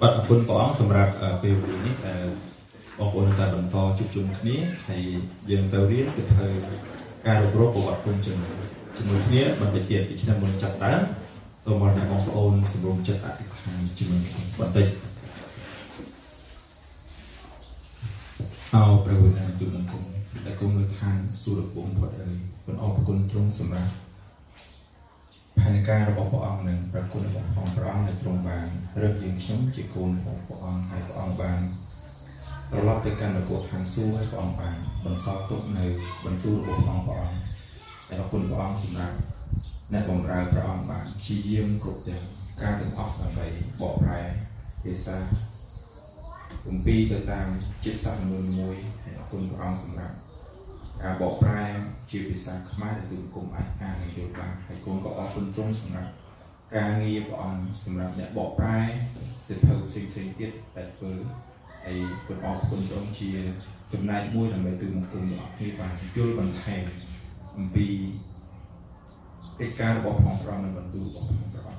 បាទអរគុណព្រះអង្គសម្រាប់ពេលវេលានេះដែលបងប្អូននៅតែបន្តជួបជុំគ្នាហើយយើងទៅរៀនសិភៅការរករប្រវត្តិគុណជាមួយជាមួយគ្នាបន្តិចទៀតពីឆ្នាំមុនចាប់ដើមសូមមកអ្នកបងប្អូនសម្រុំចិត្តអធិដ្ឋានជាមួយខ្ញុំបន្តិចអោព្រះវិញ្ញាណទូលបង្គំដែលគង់នៅឋានសួគ៌ពងផុតអើយគុណអរគុណទ្រង់សម្រាប់ ផែនការរបស់ព្រះអង្គនិងព្រះគុណរបស់ព្រះអង្គដែលទ្រង់បានរើសយើងខ្ញុំជាកូនរបស់ព្រះអង្គហើយព្រះអង្គបានត្រឡប់ទៅកាន់នគរឋានសួគ៌ហើយព្រះអង្គបានបន្សល់ទុកនៅបន្ទូលរបស់ព្រះអង្គព្រះអង្គតែអរគុណព្រះអង្គសម្រាប់អ្នកបម្រើព្រះអង្គបានព្យាយាមគ្រប់ទាំងការទាំងអស់ដើម្បីបកប្រែភាសាគម្ពីរទៅតាមចិត្តសាស្ត្រមួយមួយហើយអរគុណព្រះអង្គសម្រាប់ ការបកប្រែជាភាសាខ្មែរដែលគឺគុំអាចអាននិងយល់បានហើយគុំក៏អរគុណទ្រង់សម្រាប់ការងារព្រះអង្គសម្រាប់អ្នកបកប្រែសិភៅផ្សេងផ្សេងទៀតដែលធ្វើហើយគុំអរគុណទ្រង់ជាចំណែកមួយដើម្បីទូមង្គមអ្នកគ្នាបានយល់បន្ថែមអំពីកិច្ចការរបស់ផងប្រងនិងបន្ទូលរបស់ផងប្រង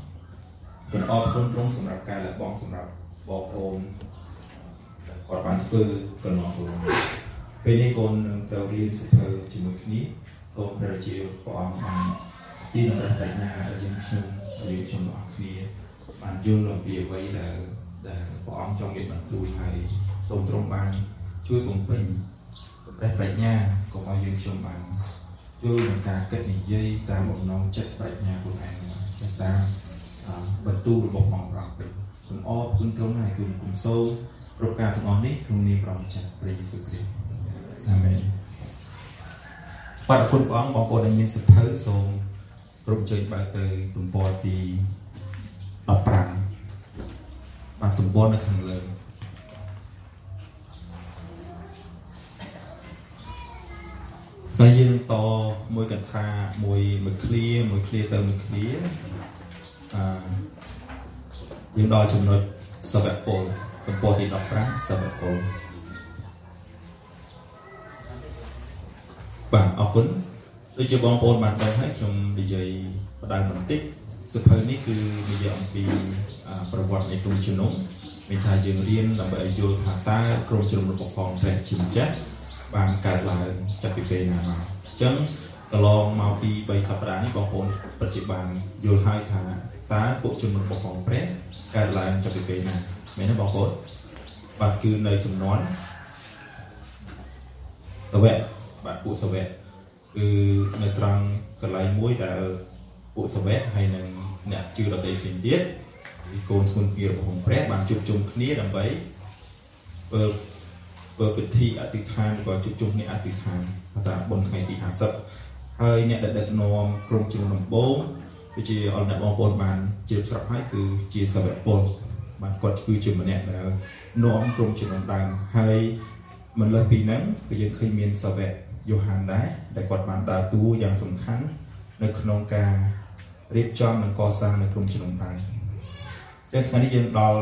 គុំអរគុណទ្រង់សម្រាប់ការលះបង់សម្រាប់បងប្អូនគាត់បានធ្វើកន្លងកន្លង ពេលនេះកូននឹងទៅរៀនសិភៅជាមួយគ្នាសូមព្រះជាព្រះអង្គបានទីនរតញ្ញាឲ្យយើងខ្ញុំឲ្យយើងខ្ញុំទាំងអស់គ្នាបានយល់អំពីអ្វីដែលដែលព្រះអង្គចង់មានបន្ទូលហើយសូមទ្រង់បានជួយបំពេញព្រះប្រាជ្ញាកុំឲ្យយើងខ្ញុំបានយល់នឹងការគិតនិយាយតាមបំណងចិត្តប្រាជ្ញាខ្លួនឯងតាមបន្ទូលរបស់បងប្រុសវិញគុំអរគុណទ្រង់ហើយគុំគុំសូមប្រការទាំងអស់នេះក្នុងនាមព្រះម្ចាស់ព្រះយេស៊ូវគ្រីស្ទ អាមែនបាទអរគុណព្រះអង្គបងប្អូនដែលមានសិភៅសូមរំជើញបើកទៅទំព័រទី15បាទទំព័រនៅខាងលើហើយយើងតមួយកថាមួយមួយឃ្លាមួយឃ្លាទៅមួយឃ្លាអឺយើងដល់ចំណុចសវៈពលទំព័រទី15សវៈពល បាទអរគុណដូចជាបងប្អូនបានដឹងហើយខ្ញុំនិយាយបដើមបន្តិចសភៅនេះគឺនិយាយអំពីប្រវត្តិនៃក្រុមជំនុំមានថាយើងរៀនដើម្បីឲ្យយល់ថាតើក្រុមជំនុំរបស់ផងព្រះជាម្ចាស់បានកើតឡើងចាប់ពីពេលណាមកអញ្ចឹងកន្លងមកពី3សប្តាហ៍នេះបងប្អូនពិតជាបានយល់ហើយថាតើពួកជំនុំរបស់ផងព្រះកើតឡើងចាប់ពីពេលណាមែនទេបងប្អូនបាទគឺនៅចំនួនសវៈ បាទពួកសវៈគឺនៅត្រង់កន្លែងមួយដែលពួកសវៈហើយនឹងអ្នកជឿដទៃផ្សេងទៀតពីកូនស្មុនពីរបស់ព្រះបានជួបជុំគ្នាដើម្បីធ្វើធ្វើពិធីអធិដ្ឋានក៏ជួបជុំគ្នាអធិដ្ឋានថាបុណ្យថ្ងៃទី50ហើយអ្នកដែលដឹកនាំក្រុមជំនុំដំបូងគឺជាអរអ្នកបងប្អូនបានជឿស្រាប់ហើយគឺជាសវៈពលបានគាត់គឺជាម្នាក់ដែលនាំក្រុមជំនុំដើមហើយមិនលើសពីហ្នឹងគឺយើងឃើញមានសាវក យូហានដែរដែលគាត់បានដើរតួយ៉ាងសំខាន់នៅក្នុងការរៀបចំនិងកសាងនៅក្រុមជំនុំដើមចឹងថ្ងៃនេះយើងដល់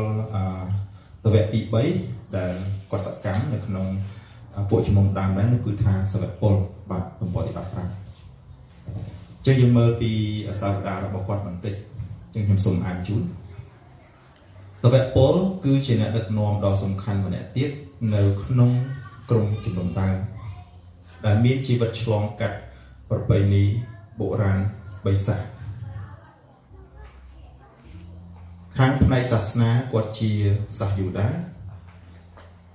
សាវកទី3ដែលគាត់សកម្មនៅក្នុងពួកជំនុំដើមដែរនោះគឺថាសាវកពលបាទទំព័រទី15ចឹងយើងមើលពីសាវតារបស់គាត់បន្តិចចឹងខ្ញុំសូមអានជូនសវៈពលគឺជាអ្នកដឹកនាំដ៏សំខាន់ម្នាក់ទៀតនៅក្នុងក្រុមជំនុំដើម ដែលមានជីវិតឆ្លងកាត់ប្រពៃណីបុរាណបិសាចខាងផ្នែកសាសនាគាត់ជាសាសយូដា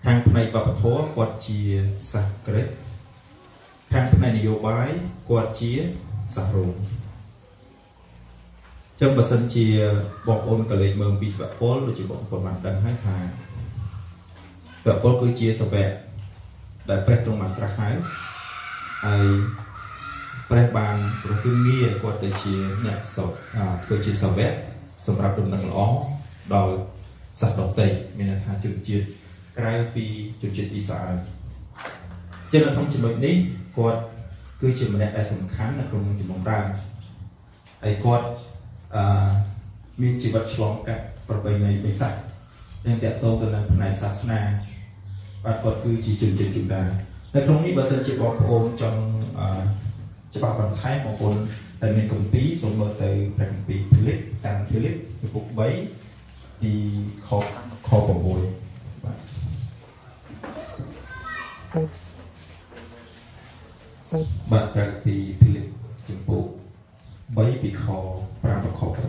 ខាងផ្នែកវប្បធម៌គាត់ជាសាសក្រិកខាងផ្នែកនយោបាយគាត់ជាសាសរ៉ូមចឹងបើសិនជាបងប្អូនកលេចមើលពីស្វៈពលដូចជាបងប្អូនបានដឹងហើយថាស្វៈពលគឺជាសវៈដែលព្រះទ្រង់បានត្រាស់ហើយ ហើយព្រះបានប្រគិនងារគាត់ទៅជាអ្នកសោធ្វើជាសាវកសម្រាប់ដំណឹងល្អដល់សាសដតីមានន័យថាជនជាតិក្រៅពីជនជាតិអ៊ីស្រាអែលចឹងនៅក្នុងចំណុចនេះគាត់គឺជាម្នាក់ដែលសំខាន់នៅក្នុងចំណុចដើមហើយគាត់អឺមានជីវិតឆ្លងកាត់ប្រពៃណីបិសាចនិងតកតងទៅនឹងផ្នែកសាសនាបាទគាត់គឺជាជនជាតិយូដា នៅក្នុងនេះបើសិនជាបងប្អូនចង់ច្បាស់បន្ថែមបងប្អូនដែលមានគម្ពីរសូមមើលទៅព្រះគម្ពីរភីលីបតាមភីលីបពុក3ពីខខ6បាទបាទប្រកពីភីលីបចំពោះ3ពីខ5ដល់ខ6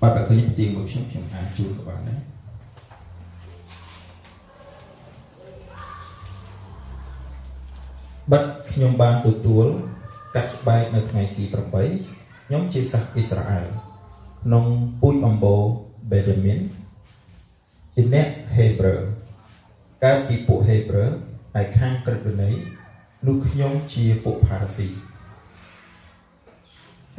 បាទបើឃើញផ្ទៀងមួយខ្ញុំខ្ញុំអានជូនក៏បានដែរបាត់ ខ្ញុំបានទទួលកាត់ស្បែកនៅថ្ងៃទី8ខ្ញុំជាសាសអ៊ីស្រាអែលក្នុងពូជអំបូបេយ៉ាមីនជាអ្នកហេប្រឺកើតពីពួកហេប្រឺហើយខាងក្រឹតវិន័យនោះខ្ញុំជាពួកផារ៉ាស៊ី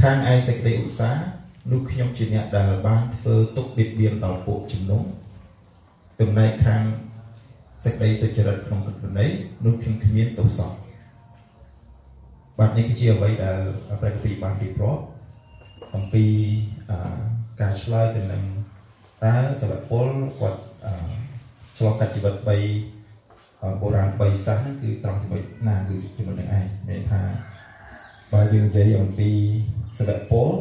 ខាងឯសេចក្តីឧស្សាហ៍នោះខ្ញុំជាអ្នកដែលបានធ្វើទុកបៀតបៀនដល់ពួកជំនុំចំណែកខាងសេចក្តីសុចរិតក្នុងក្រឹតវិន័យនោះខ្ញុំគ្មានទោសសោះ បាទនេះគឺជាអ្វីដែលព្រះគម្ពីរបានរៀបរាប់អំពីការឆ្លើយទៅនឹងតើសវពលគាត់ឆ្លងកាត់ជីវិត3បុរាណ3សាសហ្នឹងគឺត្រង់ចំណុចណាគឺចំណុចនឹងឯងមានថាបើយើងនិយាយអំពីសវពល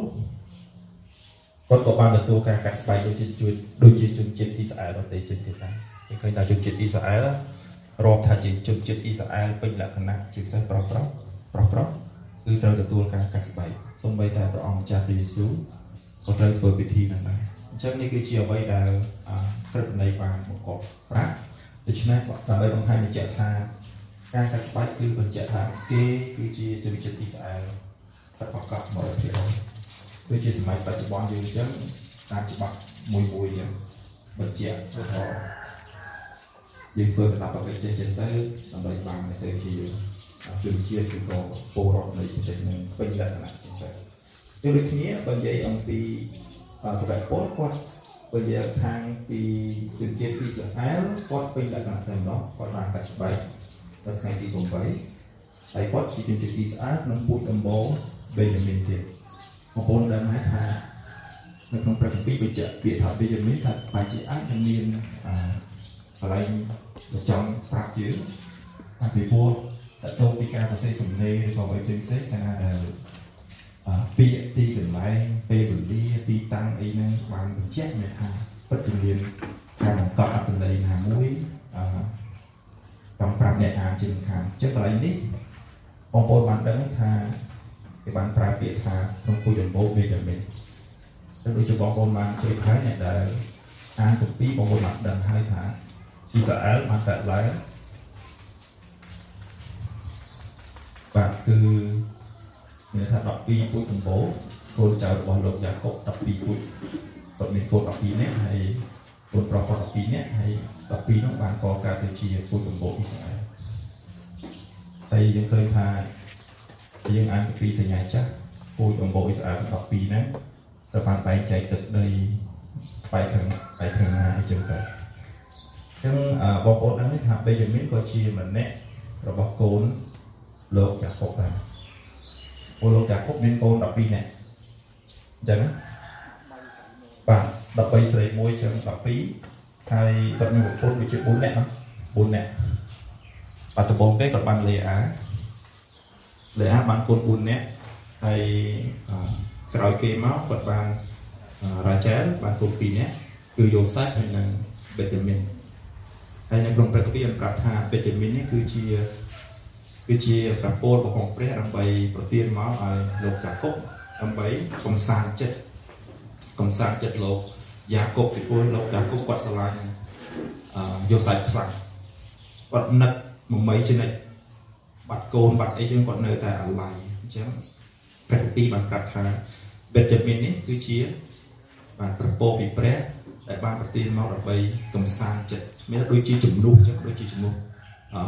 គាត់ក៏បានទទួលការកាត់ស្បែកដូចជាជួយដូចជាជនជាតិអ៊ីស្រាអែលដទៃជនទៀតដែរគេឃើញថាជនជាតិអ៊ីស្រាអែលរាប់ថាជាជនជាតិអ៊ីស្រាអែលពេញលក្ខណៈជាពិសេសប្រុសប្រុស ប្រុសប្រុសគឺត្រូវទទួលការកាត់ស្បែកសូម្បីតែព្រះអង្គម្ចាស់ព្រះយេស៊ូវក៏ត្រូវធ្វើពិធីនឹងដែរអញ្ចឹងនេះគឺជាអ្វីដែលក្រឹតនៃបានបង្កប់ប្រាក់ដូច្នេះដើម្បីបង្ហាញបញ្ជាក់ថាការកាត់ស្បែកគឺបញ្ជាក់ថាគេគឺជាជនជាតិអ៊ីស្រាអែលតែប្រកប100%ដូចជាសម័យបច្ចុប្បន្នយើងអញ្ចឹងតាមច្បាប់មួយមួយអញ្ចឹងបញ្ជាក់ថាយើងធ្វើកាតព្វកិច្ចចេះចេះទៅដើម្បីបានទៅជា ជនជាតិឬក៏ពលរដ្ឋនៃប្រទេសនឹងពេញលក្ខណៈចឹងទៅដូចដូចគ្នាបើនិយាយអំពីសម្រាប់ពលគាត់បើនិយាយខាងពីជនជាតិអ៊ីស្រាអែលគាត់ពេញលក្ខណៈតែម្ដងគាត់បានកាត់ស្បែកនៅថ្ងៃទី8ហើយគាត់ជាជនជាតិអ៊ីស្រាអែលក្នុងពូជដំបូងបេយ៉ាមីនទៀតបងប្អូនដឹងហើយថានៅក្នុងព្រះគម្ពីរបញ្ជាក់ពាក្យថាបេយ៉ាមីនថាបែរជាអាចនឹងមានកន្លែងចង់ប្រាប់យើងថាពីព្រោះ តទៅពីការសរសេរសំណេរឬក៏អ្វីផ្សេងៗកាលណាដែលពាក្យទីកន្លែងពេលវេលាទីតាំងអីហ្នឹងបានបញ្ជាក់មានថាពិតជាមានការបង្កប់អត្ថន័យណាមួយអឺតាមប្រាប់អ្នកអានជាមិនខានចឹងកន្លែងនេះបងប្អូនបានដឹងថាគេបានប្រើពាក្យថាក្នុងពុយដំបូងវាយ៉ាងម៉េចតែដូចជាបងប្អូនបានជ្រាបហើយអ្នកដែលអានគម្ពីរបងប្អូនបានដឹងហើយថាអ៊ីស្រាអែលបានកើតឡើង បាទគឺមានថា12ពូជដំបូងកូនចៅរបស់លោកយ៉ាកុប12ពូជគាត់មានកូន12នាក់ហើយកូនប្រុសគាត់12នាក់ហើយ12នោះបានកកើតទៅជាពូជដំបូងអ៊ីស្រាអែលហើយយើងឃើញថាយើងអានពីសញ្ញាចាស់ពូជដំបូងអ៊ីស្រាអែល12ហ្នឹងត្រូវបានបែងចែកទឹកដីផ្នែកខាងផ្នែកខាងណាអញ្ចឹងទៅអញ្ចឹងបងប្អូនដឹងថាបេយ៉ាមីនក៏ជាម្នាក់របស់កូន លោកយ៉ាកុបដែរពលលោកយ៉ាកុបមានកូន12នាក់អញ្ចឹងបាទ13ស្រីមួយចឹង12ហើយគាត់មានប្រពន្ធវាជា4នាក់4នាក់បាត់ដំបងគេគាត់បានលេអាលេអាបានកូន4នាក់ហើយក្រោយគេមកគាត់បានរ៉ាជែលបានកូន2នាក់គឺយូសាសហើយនិងបេតេមីនហើយនៅក្នុងព្រះគម្ពីរបានប្រាប់ថាបេតេមីននេះគឺជា គឺជាប្រពោលរបស់ព្រះដើម្បីប្រទានមកឲ្យលោកយ៉ាកុបដើម្បីកំសាន្តចិត្តកំសាន្តចិត្តលោកយ៉ាកុបពីព្រោះលោកយ៉ាកុបគាត់ស្រឡាញ់អឺយកសាច់ខ្លាំងគាត់នឹកមមីចំណិចបាត់កូនបាត់អីចឹងគាត់នៅតែអាឡ័យអញ្ចឹងព្រះគម្ពីរបានប្រាប់ថាបេតមីននេះគឺជាបានប្រពោលពីព្រះដែលបានប្រទានមកដើម្បីកំសាន្តចិត្តមានដូចជាជំនួសចឹងដូចជាជំនួសអឺ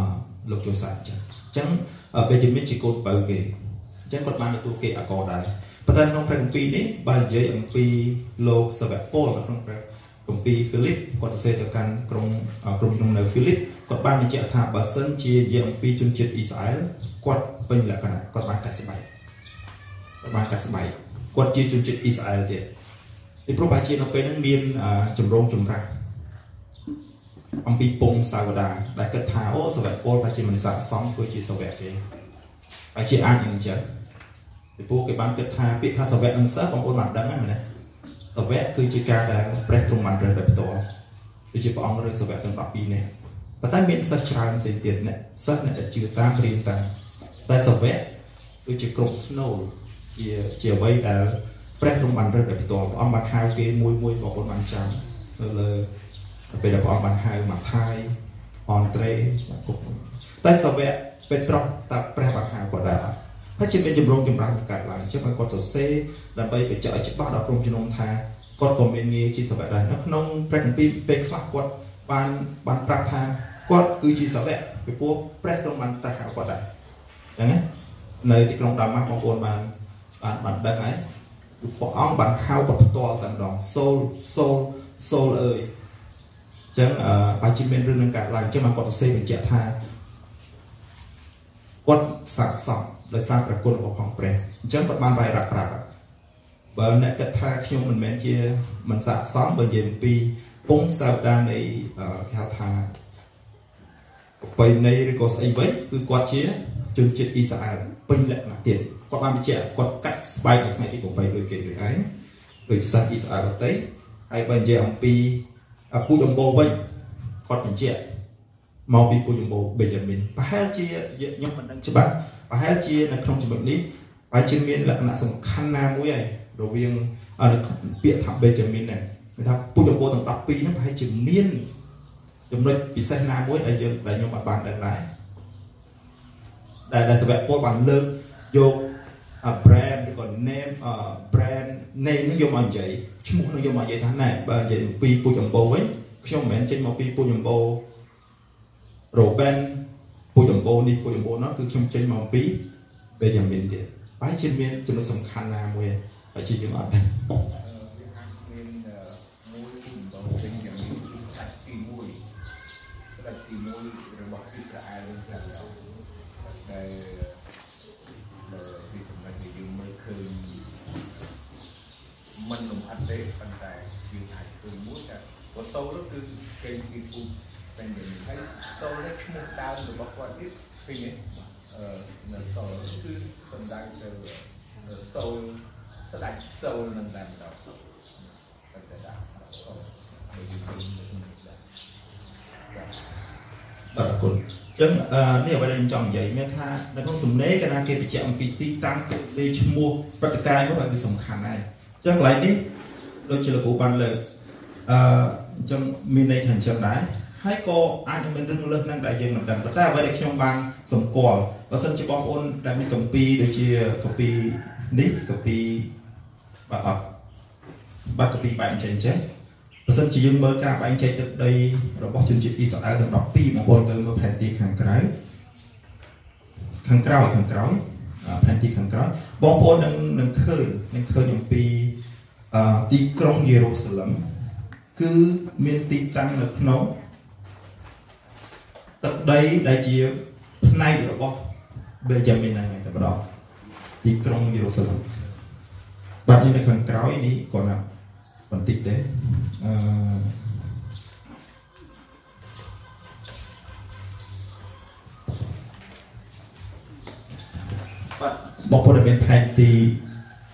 លោកយូសាអញ្ចឹង ចឹងបេជមីនជាកូនបើគេអញ្ចឹងគាត់បានទទួលគេអកដែរប៉ុន្តែក្នុងព្រះគម្ពីរនេះបើនិយាយអំពីលោកសវៈពលនៅក្នុងព្រះគម្ពីរហ្វីលីបគាត់ទៅសេទៅកាន់ក្រុងក្រុមជំនុំនៅហ្វីលីបគាត់បានបញ្ជាក់ថាបើសិនជានិយាយអំពីជនជាតិអ៊ីស្រាអែលគាត់ពេញលក្ខណៈគាត់បានកាត់ស្បែកគាត់បានកាត់ស្បែកគាត់ជាជនជាតិអ៊ីស្រាអែលទៀតពីព្រោះបើជានៅពេលហ្នឹងមានចម្រងចម្រាស់ អំពីពងសាវតាដែលគិតថាអូសាវកពលតែជាមនុស្សស័ក្តិសមធ្វើជាសាវកទេហើយជាអាចអញ្ចឹងពីព្រោះគេបានគិតថាពាក្យថាសវៈនិងសិស្សបងប្អូនបានដឹងហើយមែនទេសវៈគឺជាការដែលព្រះទ្រង់បានរើសដោយផ្ទាល់គឺជាព្រះអង្គរើសសវៈទាំង12នេះប៉ុន្តែមានសិស្សច្រើនផ្សេងទៀតអ្នកសិស្សអ្នកដែលជឿតាមព្រានតាមតែសវៈគឺជាក្រុមស្នូលជាជាអ្វីដែលព្រះទ្រង់បានរើសដោយផ្ទាល់ព្រះអង្គបានហៅគេមួយមួយបងប្អូនបានចាំនៅលើ ពេលដែលព្រះអង្គបានហៅម៉ាថាយអនត្រេគុកតែសវៈពេត្រុសតែព្រះបានហៅគាត់ដែរហើយជាមានចម្រងចម្រាស់កើតឡើងចឹងឲ្យគាត់សរសេរដើម្បីបញ្ជាក់ឲ្យច្បាស់ដល់ក្រុមជំនុំថាគាត់ក៏មានងារជាសវៈដែរនៅក្នុងព្រះគម្ពីរពេលខ្លះគាត់បានបានប្រាប់ថាគាត់គឺជាសវៈពីព្រោះព្រះទ្រង់បានត្រាស់ហៅគាត់ដែរចឹងណានៅទីក្រុងដាម៉ាស់បងប្អូនបានបានបានដឹងហើយព្រះអង្គបានហៅគាត់ផ្ទាល់តែម្ដងសូលសូលសូលអើយ អញ្ចឹងបើជាមានរឿងនឹងកើតឡើងអញ្ចឹងបានគាត់សរសេរបញ្ជាក់ថាគាត់ស័ក្តិសមដោយសារប្រគុណរបស់ផងព្រះអញ្ចឹងគាត់បានរាយរាប់ប្រាប់បើអ្នកគិតថាខ្ញុំមិនមែនជាមិនស័ក្តិសមបើនិយាយអំពីពងសាវតានៃគេហៅថាប្រពៃណីឬក៏ស្អីវិញគឺគាត់ជាជនជាតិអ៊ីស្រាអែលពេញលក្ខណៈទៀតគាត់បានបញ្ជាក់គាត់កាត់ស្បែកនៅថ្ងៃទី8ដូចគេដូចឯងដូចសាសអ៊ីស្រាអែលទៅហើយបើនិយាយអំពី ពូជអម្បូរវិញគាត់បញ្ជាក់មកពីពូជអម្បូរបេយ៉ាមីនប្រហែលជាខ្ញុំមិនដឹងច្បាស់ប្រហែលជានៅក្នុងចំណុចនេះប្រហែលជាមានលក្ខណៈសំខាន់ណាមួយហើយរវាងពាក្យថាបេយ៉ាមីនហ្នឹងគេថាពូជអម្បូរទាំង12ហ្នឹងប្រហែលជាមានចំណុចពិសេសណាមួយដែលយើងដែលខ្ញុំអាចបានដឹងដែរដែលដែលសាវកពលបានលើកយក brand ឬក៏ name brand name នឹងយកមកនិយាយឈ្មោះនឹងយកមកនិយាយថាណែបើនិយាយពីពូជអម្បូរវិញខ្ញុំមិនមែនចេញមកពីពូជអម្បូរ Robin ពូជអម្បូរនេះពូជអម្បូរនោះគឺខ្ញុំចេញមកពី Benjamin ទៀតបែរជាមានចំណុចសំខាន់ណាមួយបែរជាយើងអត់ដឹងមានមួយពូជអម្បូរ Benjamin ស្ដេចទី1ស្ដេចទី1របស់អ៊ីស្រាអែលនឹងផ្លាស់ដែលពីចំណុចដែលយើងមើលឃើញមិនលំអិត ទេប៉ុន្តែយើងអាចឃើញមួយថាវសូលគឺគេពីពូជពេញវិញហើយសូលនេះឈ្មោះដើមរបស់គាត់ទៀតឃើញទេអឺនៅសូលគឺសំដៅទៅសូលស្ដេចសូលនឹងតែម្ដងតែតែដាក់សូលហើយយើងឃើញបាទអរគុណអញ្ចឹងនេះអ្វីដែលខ្ញុំចង់និយាយមានថានៅក្នុងសំណេរកាលណាគេបញ្ជាក់អំពីទីតាំងទុលេឈ្មោះព្រឹត្តិការណ៍នោះវាសំខាន់ដែរអញ្ចឹងកន្លែងនេះ ដូចជាលោកគ្រូបានលើកអឺអញ្ចឹងមានន័យថាអញ្ចឹងដែរហើយក៏អាចនឹងមានរឿងលើសហ្នឹងដែលយើងមិនដឹងប៉ុន្តែអ្វីដែលខ្ញុំបានសម្គាល់បើសិនជាបងប្អូនដែលមានកម្ពីដូចជាកម្ពីនេះកម្ពីបាទអត់បាទកម្ពីបែបអញ្ចឹងអញ្ចឹងបើសិនជាយើងមើលការបែងចែកទឹកដីរបស់ជនជាតិអ៊ីស្រាអែលទាំង12បងប្អូនទៅមើលផែនទីខាងក្រៅខាងក្រោយខាងក្រោយផែនទីខាងក្រោយបងប្អូននឹងនឹងឃើញនឹងឃើញអំពី ទីក្រុងយេរូសាឡឹមគឺមានទីតាំងនៅក្នុងទឹកដីដែលជាផ្នែករបស់បេយ៉ាមីនហ្នឹងតែម្ដងទីក្រុងយេរូសាឡឹមបាត់នេះនៅខាងក្រោយនេះគាត់ណាបន្តិចទេអឺបាទបងប្អូនមានផែនទី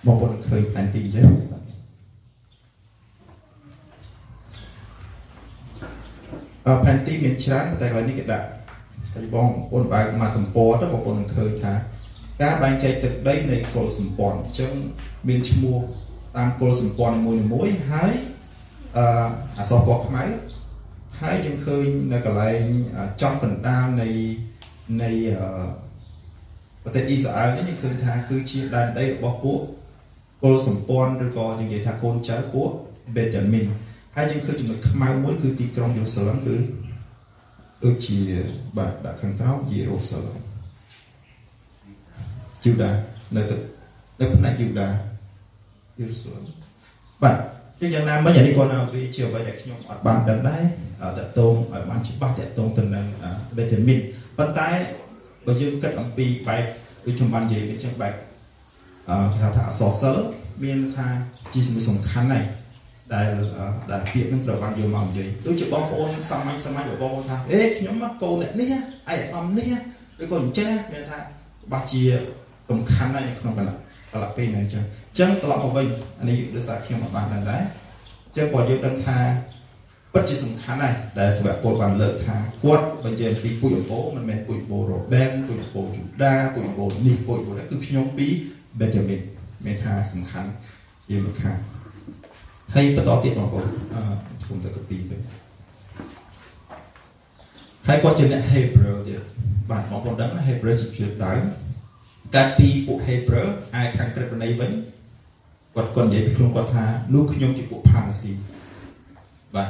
បងប្អូនឃើញផែនទីអញ្ចឹង ផែនទីមានច្រើនតែកន្លែងនេះគេដាក់ហើយបងប្អូនបើកមកទំព័រទៅបងប្អូននឹងឃើញថាការបែងចែកទឹកដីនៃកុលសម្ព័ន្ធអញ្ចឹងមានឈ្មោះតាមគោលសម្ព័ន្ធមួយមួយហើយអឺអសរពណ៌ខ្មៅហើយយើងឃើញនៅកន្លែងចំកណ្ដាលនៃនៃប្រទេសអ៊ីស្រាអែលនេះយើងឃើញថាគឺជាដែនដីរបស់ពួកគោលសម្ព័ន្ធឬក៏យើងនិយាយថាកូនចៅពួកបេយ៉ាមីន ហើយយើងឃើញចំណុចខ្មៅមួយគឺទីក្រុងយេរូសាឡឹមគឺដូចជាបាទដាក់ខាងក្រោមយេរូសាឡឹមយូដានៅទឹកនៅផ្នែកយូដាយេរូសាឡឹមបាទជាយ៉ាងណាមិញអានេះគាត់វាជាអ្វីដែលខ្ញុំអត់បានដឹងដែរតកតងឲ្យបានច្បាស់តកតងទៅនឹងបេតាមីនប៉ុន្តែបើយើងគិតអំពីបែបដូចខ្ញុំបាននិយាយអញ្ចឹងបែបអឺគេហៅថាអសរសិលមានថាជាសំសំខាន់ដែរ ដែលដែលពាក្យនឹងត្រូវបានយកមកនិយាយដូចជាបងប្អូនសាមញ្ញសាមញ្ញបងប្អូនថាអេខ្ញុំមកកូនអ្នកនេះឯកឧត្តមនេះឬក៏អញ្ចឹងមានថាបាសជាសំខាន់ដែរនៅក្នុងគណៈអកន្លះពេលនៅអញ្ចឹងអញ្ចឹងត្រឡប់មកវិញអានេះដោយសារខ្ញុំមិនបានដឹងដែរអញ្ចឹងគាត់យើងដឹងថាពិតជាសំខាន់ដែរដែលសម្រាប់ពលបានលើកថាគាត់បើនិយាយពីពុយអពោមិនមែនពុយអពោរ៉ូបែនពុយអពោជូដាពុយអពោនេះពុយអពោគឺខ្ញុំពីបេតាមីនមានថាសំខាន់ជាមិនខាន ហើយបន្តទៀតបងប្អូនអឺសូមទៅកពីវិញហើយគាត់ជាអ្នក Hebrew ទៀតបាទបងប្អូនដឹងណា Hebrew ជាជាដើមកាត់ពីពួក Hebrew អាយខាងក្រឹតបណីវិញគាត់គាត់និយាយពីខ្លួនគាត់ថានោះខ្ញុំជាពួក Pharisee បាទ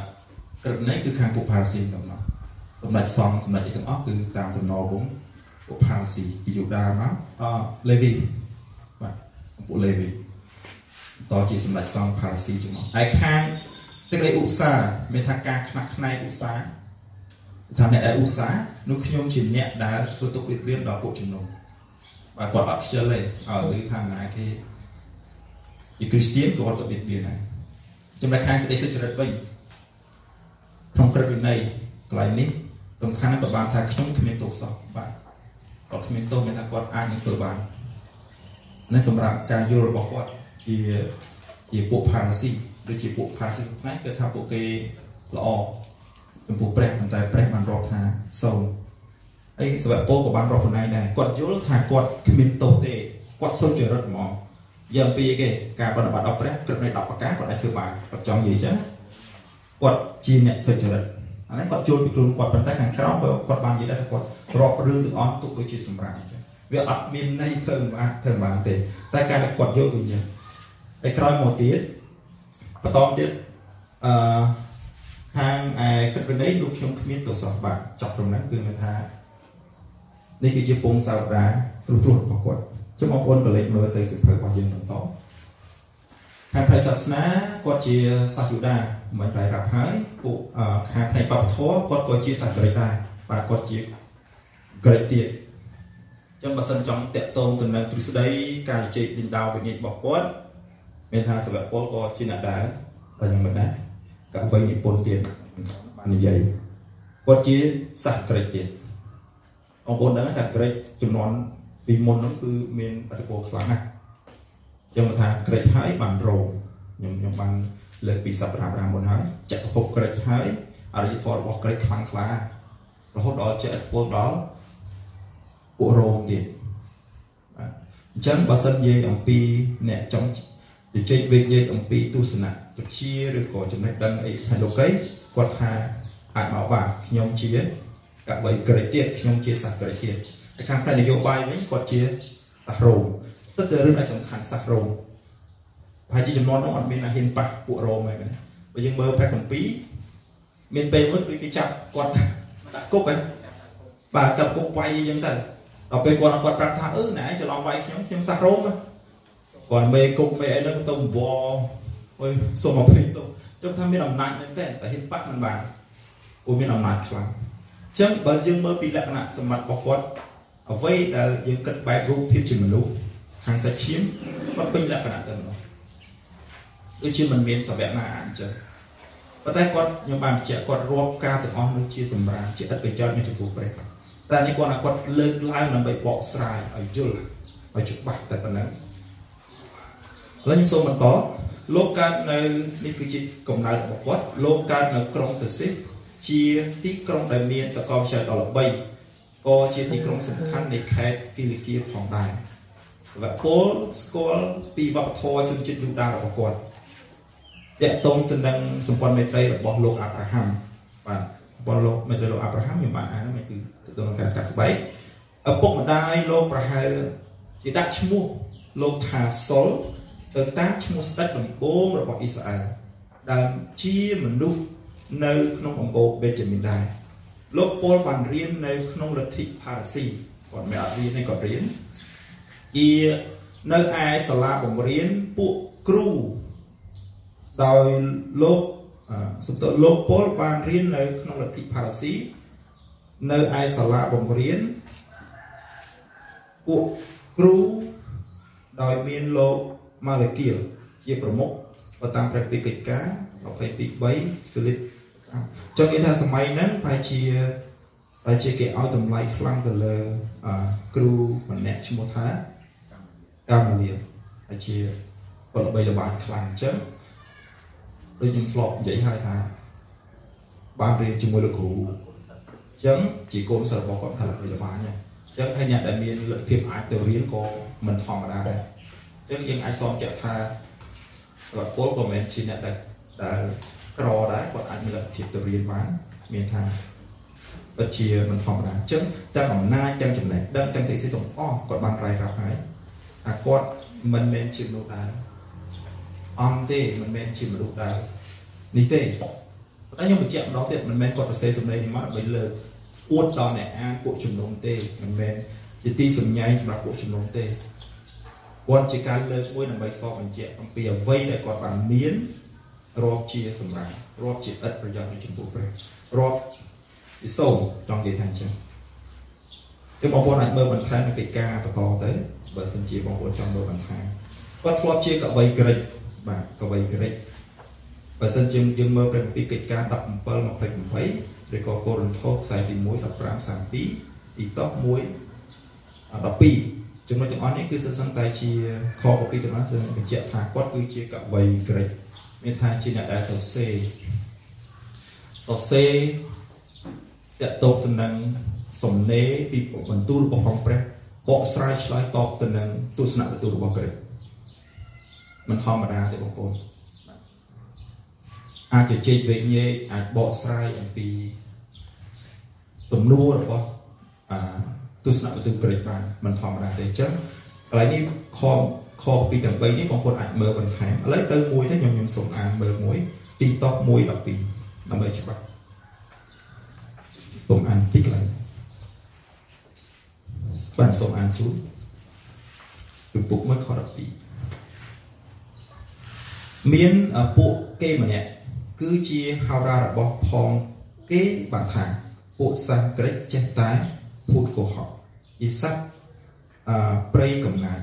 ក្រឹតបណីគឺខាងពួក Pharisee ទាំងនោះសម្ដេចសង្ឃសម្ដេចអីទាំងអស់គឺតាមតំណវងពួក Pharisee ពីយូដាមកអលេវីបាទពួកលេវី តជាសម្ដេចសង្ឃ Pharisee ជាមកហើយខាងសេចក្តីឧស្សាហ៍មានថាការខ្នះខ្នែងឧស្សាហ៍ថាអ្នកដែលឧស្សាហ៍នោះខ្ញុំជាអ្នកដែលធ្វើទុកបៀតបៀនដល់ពួកជំនុំបាទគាត់អត់ខ្ជិលទេឲ្យឮថាណាគេជាគ្រីស្ទៀនគាត់ទៅបៀតបៀនដែរចំណែកខាងសេចក្តីសុចរិតវិញក្នុងក្រឹតវិន័យកន្លែងនេះសំខាន់ក៏បានថាខ្ញុំគ្មានទោសសោះបាទគាត់គ្មានទោសមានថាគាត់អាចនឹងធ្វើបាននេះសម្រាប់ការយល់របស់គាត់ ជាជាពួកផារ៉ាស៊ីដូចជាពួកផារ៉ាស៊ីថ្ងៃគឺថាពួកគេល្អចំពោះព្រះប៉ុន្តែព្រះបានរាប់ថាសូមហើយសវៈពោក៏បានរាប់ខ្លួនឯងដែរគាត់យល់ថាគាត់គ្មានទោសទេគាត់សុចរិតហ្មងយ៉ាងពីគេការបដិបត្តិដល់ព្រះគ្រប់នៃ10ប្រការគាត់អាចធ្វើបានគាត់ចង់និយាយចឹងគាត់ជាអ្នកសុចរិតអានេះគាត់ចូលពីខ្លួនគាត់ប៉ុន្តែខាងក្រោមគាត់បាននិយាយថាគាត់រាប់រឿងទាំងអស់ទុកដូចជាសម្រាប់អញ្ចឹងវាអត់មានន័យធ្វើមិនបានធ្វើមិនបានទេតែការដែលគាត់យល់គឺអញ្ចឹង ហើយក្រោយមកទៀតបន្តទៀតអឺខាងឯគិតវិន័យលោកខ្ញុំគ្មានទោសបាទចប់ត្រឹមហ្នឹងគឺមានថានេះគឺជាពងសាវតាទ្រុសទ្រុសរបស់គាត់ជុំបងប្អូនក៏លេចមើលទៅសិភៅរបស់យើងបន្តខាងផ្នែកសាសនាគាត់ជាសាសយូដាមិនប្រែប្រាប់ហើយពួកខាងផ្នែកបព្វធម៌គាត់ក៏ជាសាសក្រិចដែរបាទគាត់ជាក្រិចទៀតចឹងបើសិនចង់តាក់ទងទៅនឹងទ្រឹស្ដីការជជែកដេញដោលវិញ្ញាណរបស់គាត់ មានថាសវៈពលក៏ជាអ្នកដែរតែយ៉ាងមិនដែរកវីនិពន្ធទៀតបាននិយាយគាត់ជាសាសក្រិចទៀតបងប្អូនដឹងថាក្រិចចំនួនពីមុននោះគឺមានអត្ថពលខ្លាំងណាស់ខ្ញុំថាក្រិចហើយបានរោខ្ញុំខ្ញុំបានលើកពីសប្តាហ៍5មុនហើយចក្រភពក្រិចហើយអរិយធម៌របស់ក្រិចខ្លាំងខ្លារហូតដល់ចេះពលដល់ពួករោមទៀតបាទអញ្ចឹងបើសិននិយាយអំពីអ្នកចង់ ជជែកវិញនិយាយអំពីទស្សនៈវិជ្ជាឬក៏ចំណេះដឹងអីខាងលោកីគាត់ថាអាចមកបានខ្ញុំជាកបីក្រិចទៀតខ្ញុំជាសាសក្រិចទៀតហើយខាងផ្នែកនយោបាយវិញគាត់ជាសាសរោមស្ទើរតែរឿងដែលសំខាន់សាសរោមប្រហែលជាចំនួននោះអត់មានអាហ៊ានប៉ះពួករោមហើយមែនបើយើងមើលព្រះគម្ពីរមានពេលមួយដូចគេចាប់គាត់ដាក់គុកហ្នឹងបាទកាប់គុកវាយអីចឹងទៅដល់ពេលគាត់គាត់ប្រាប់ថាអឺណែច្រឡំវាយខ្ញុំខ្ញុំសាសរោម គាត់មេគុកមេអីហ្នឹងទៅវអើយសូមអភ័យទោសចង់ថាមានអំណាចមែនទេតែហ៊ានប៉ះមិនបានព្រោះមានអំណាចខ្លាំងអញ្ចឹងបើយើងមើលពីលក្ខណៈសម្បត្តិរបស់គាត់អ្វីដែលយើងគិតបែបរូបភាពជាមនុស្សខាងសាច់ឈាមគាត់ពេញលក្ខណៈទៅនោះដូចជាមិនមានសវៈណាអញ្ចឹងប៉ុន្តែគាត់ខ្ញុំបានបញ្ជាក់គាត់រាប់ការទាំងអស់នោះជាសម្រាប់ជាឥតប្រយោជន៍នៅចំពោះព្រះតែនេះគាត់គាត់លើកឡើងដើម្បីបកស្រាយឲ្យយល់ឲ្យច្បាស់តែប៉ុណ្ណឹង ឥឡូវខ្ញុំសូមបន្តលោកកើតនៅនេះគឺជាកំណើតរបស់គាត់លោកកើតនៅក្រុងតេសិសជាទីក្រុងដែលមានសកលវិទ្យាល័យដល់3ក៏ជាទីក្រុងសំខាន់នៃខេត្តគីលីគៀផងដែរវពលស្គាល់ពីវប្បធម៌ជនជាតិយូដារបស់គាត់តកតងទៅនឹងសម្ព័ន្ធមេត្រីរបស់លោកអាប់រ៉ាហាំបាទរបស់លោកមេត្រីលោកអាប់រ៉ាហាំខ្ញុំបានអានហ្នឹងគឺទៅនឹងការកាត់ស្បែកឪពុកម្ដាយលោកប្រហែលជាដាក់ឈ្មោះលោកថាសុល ទៅតាមឈ្មោះស្ដេចដំបូងរបស់អ៊ីស្រាអែលដែលជាមនុស្សនៅក្នុងអំបូរបេជាមីនដែរលោកពលបានរៀននៅក្នុងលទ្ធិផារ៉ាស៊ីគាត់មិនអត់រៀនទេគាត់រៀនជានៅឯសាលាបង្រៀនពួកគ្រូដោយលោកសំទោលោកពលបានរៀននៅក្នុងលទ្ធិផារ៉ាស៊ីនៅឯសាលាបង្រៀនពួកគ្រូដោយមានលោក ម៉ាឡេគៀលជាប្រមុខបើតាមព្រះពីកិច្ចការ22 3ហ្វីលីបចង់និយាយថាសម័យហ្នឹងប្រហែលជាប្រហែលជាគេឲ្យតម្លៃខ្លាំងទៅលើគ្រូម្នាក់ឈ្មោះថាកាម៉ាលៀលហើយជាគាត់ល្បីល្បាញខ្លាំងអញ្ចឹងដូចខ្ញុំធ្លាប់និយាយហើយថាបានរៀនជាមួយលោកគ្រូអញ្ចឹងជាកូនសិស្សរបស់គាត់ថាល្បីល្បាញហ្នឹងអញ្ចឹងហើយអ្នកដែលមានលទ្ធភាពអាចទៅរៀនក៏មិនធម្មតាដែរអញ្ចឹងយើងអាចសងចាក់ថាគាត់ពលក៏មិនជាអ្នកដែលដែលក្រដែរគាត់អាចមានលទ្ធភាពទៅរៀនបានមានថាពិតជាមិនធម្មតាអញ្ចឹងទាំងអំណាចទាំងចំណេះដឹងទាំងសេចក្ដីទាំងអស់គាត់បានរាយរាប់ហើយអាគាត់មិនមែនជាមនុស្សដែរអង្គទេមិនមែនជាមនុស្សដែរនេះទេតែខ្ញុំបញ្ជាក់ម្ដងទៀតមិនមែនគាត់ទៅសេសម្ដែងនេះមកដើម្បីលើកអួតដល់អ្នកអានពួកជំនុំទេមិនមែនជាទីសម្ញែងសម្រាប់ពួកជំនុំទេ គាត់ជាការលើកមួយដើម្បីសរបញ្ជាក់អំពីអ្វីដែលគាត់បានមានរាប់ជាសម្រាប់រាប់ជាឥតប្រយោជន៍នៅចំពោះព្រះរាប់ពីសូមចង់និយាយថាអញ្ចឹងយើងបងប្អូនអាចមើលបន្ថែមនៅកិច្ចការបន្តទៅបើសិនជាបងប្អូនចង់មើលបន្ថែមគាត់ធ្លាប់ជាកវីក្រិចបាទកវីក្រិចបើសិនជាយើងមើលព្រះគម្ពីរកិច្ចការ17 28ឬក៏កូរិនថូសខ្សែទី1 15 32អ៊ីតូស1 12 ចំណុចទាំងអស់នេះគឺសិស្សឹងតែជាខកពីទាំងអស់សិស្សបញ្ជាក់ថាគាត់គឺជាកវីក្រិចមានថាជាអ្នកដែលសរសេរសរសេរតកតបទៅនឹងសំណេរពីបន្ទូលរបស់អង្គព្រះបកស្រាយឆ្លើយតបទៅនឹងទស្សនៈបន្ទូលរបស់ព្រះមិនធម្មតាទេបងប្អូនអាចជជែកវែកញែកអាចបកស្រាយអំពីសំណួររបស់អា ទស្សនៈបន្ទូលព្រះបានមិនធម្មតាទេអញ្ចឹងកន្លែងនេះខខពីទាំង3នេះបងប្អូនអាចមើលបន្ថែមឥឡូវទៅមួយទៅខ្ញុំខ្ញុំសូមអានមើលមួយទីតប1 12ដើម្បីច្បាស់សូមអានទីកន្លែងបាទសូមអានជូនជំពូក1ខ12មានពួកគេម្នាក់គឺជាហោរារបស់ផងគេបានថាពួកសាសក្រិចចេះតែភូតកុហក យិស័កអព្រៃកំណាច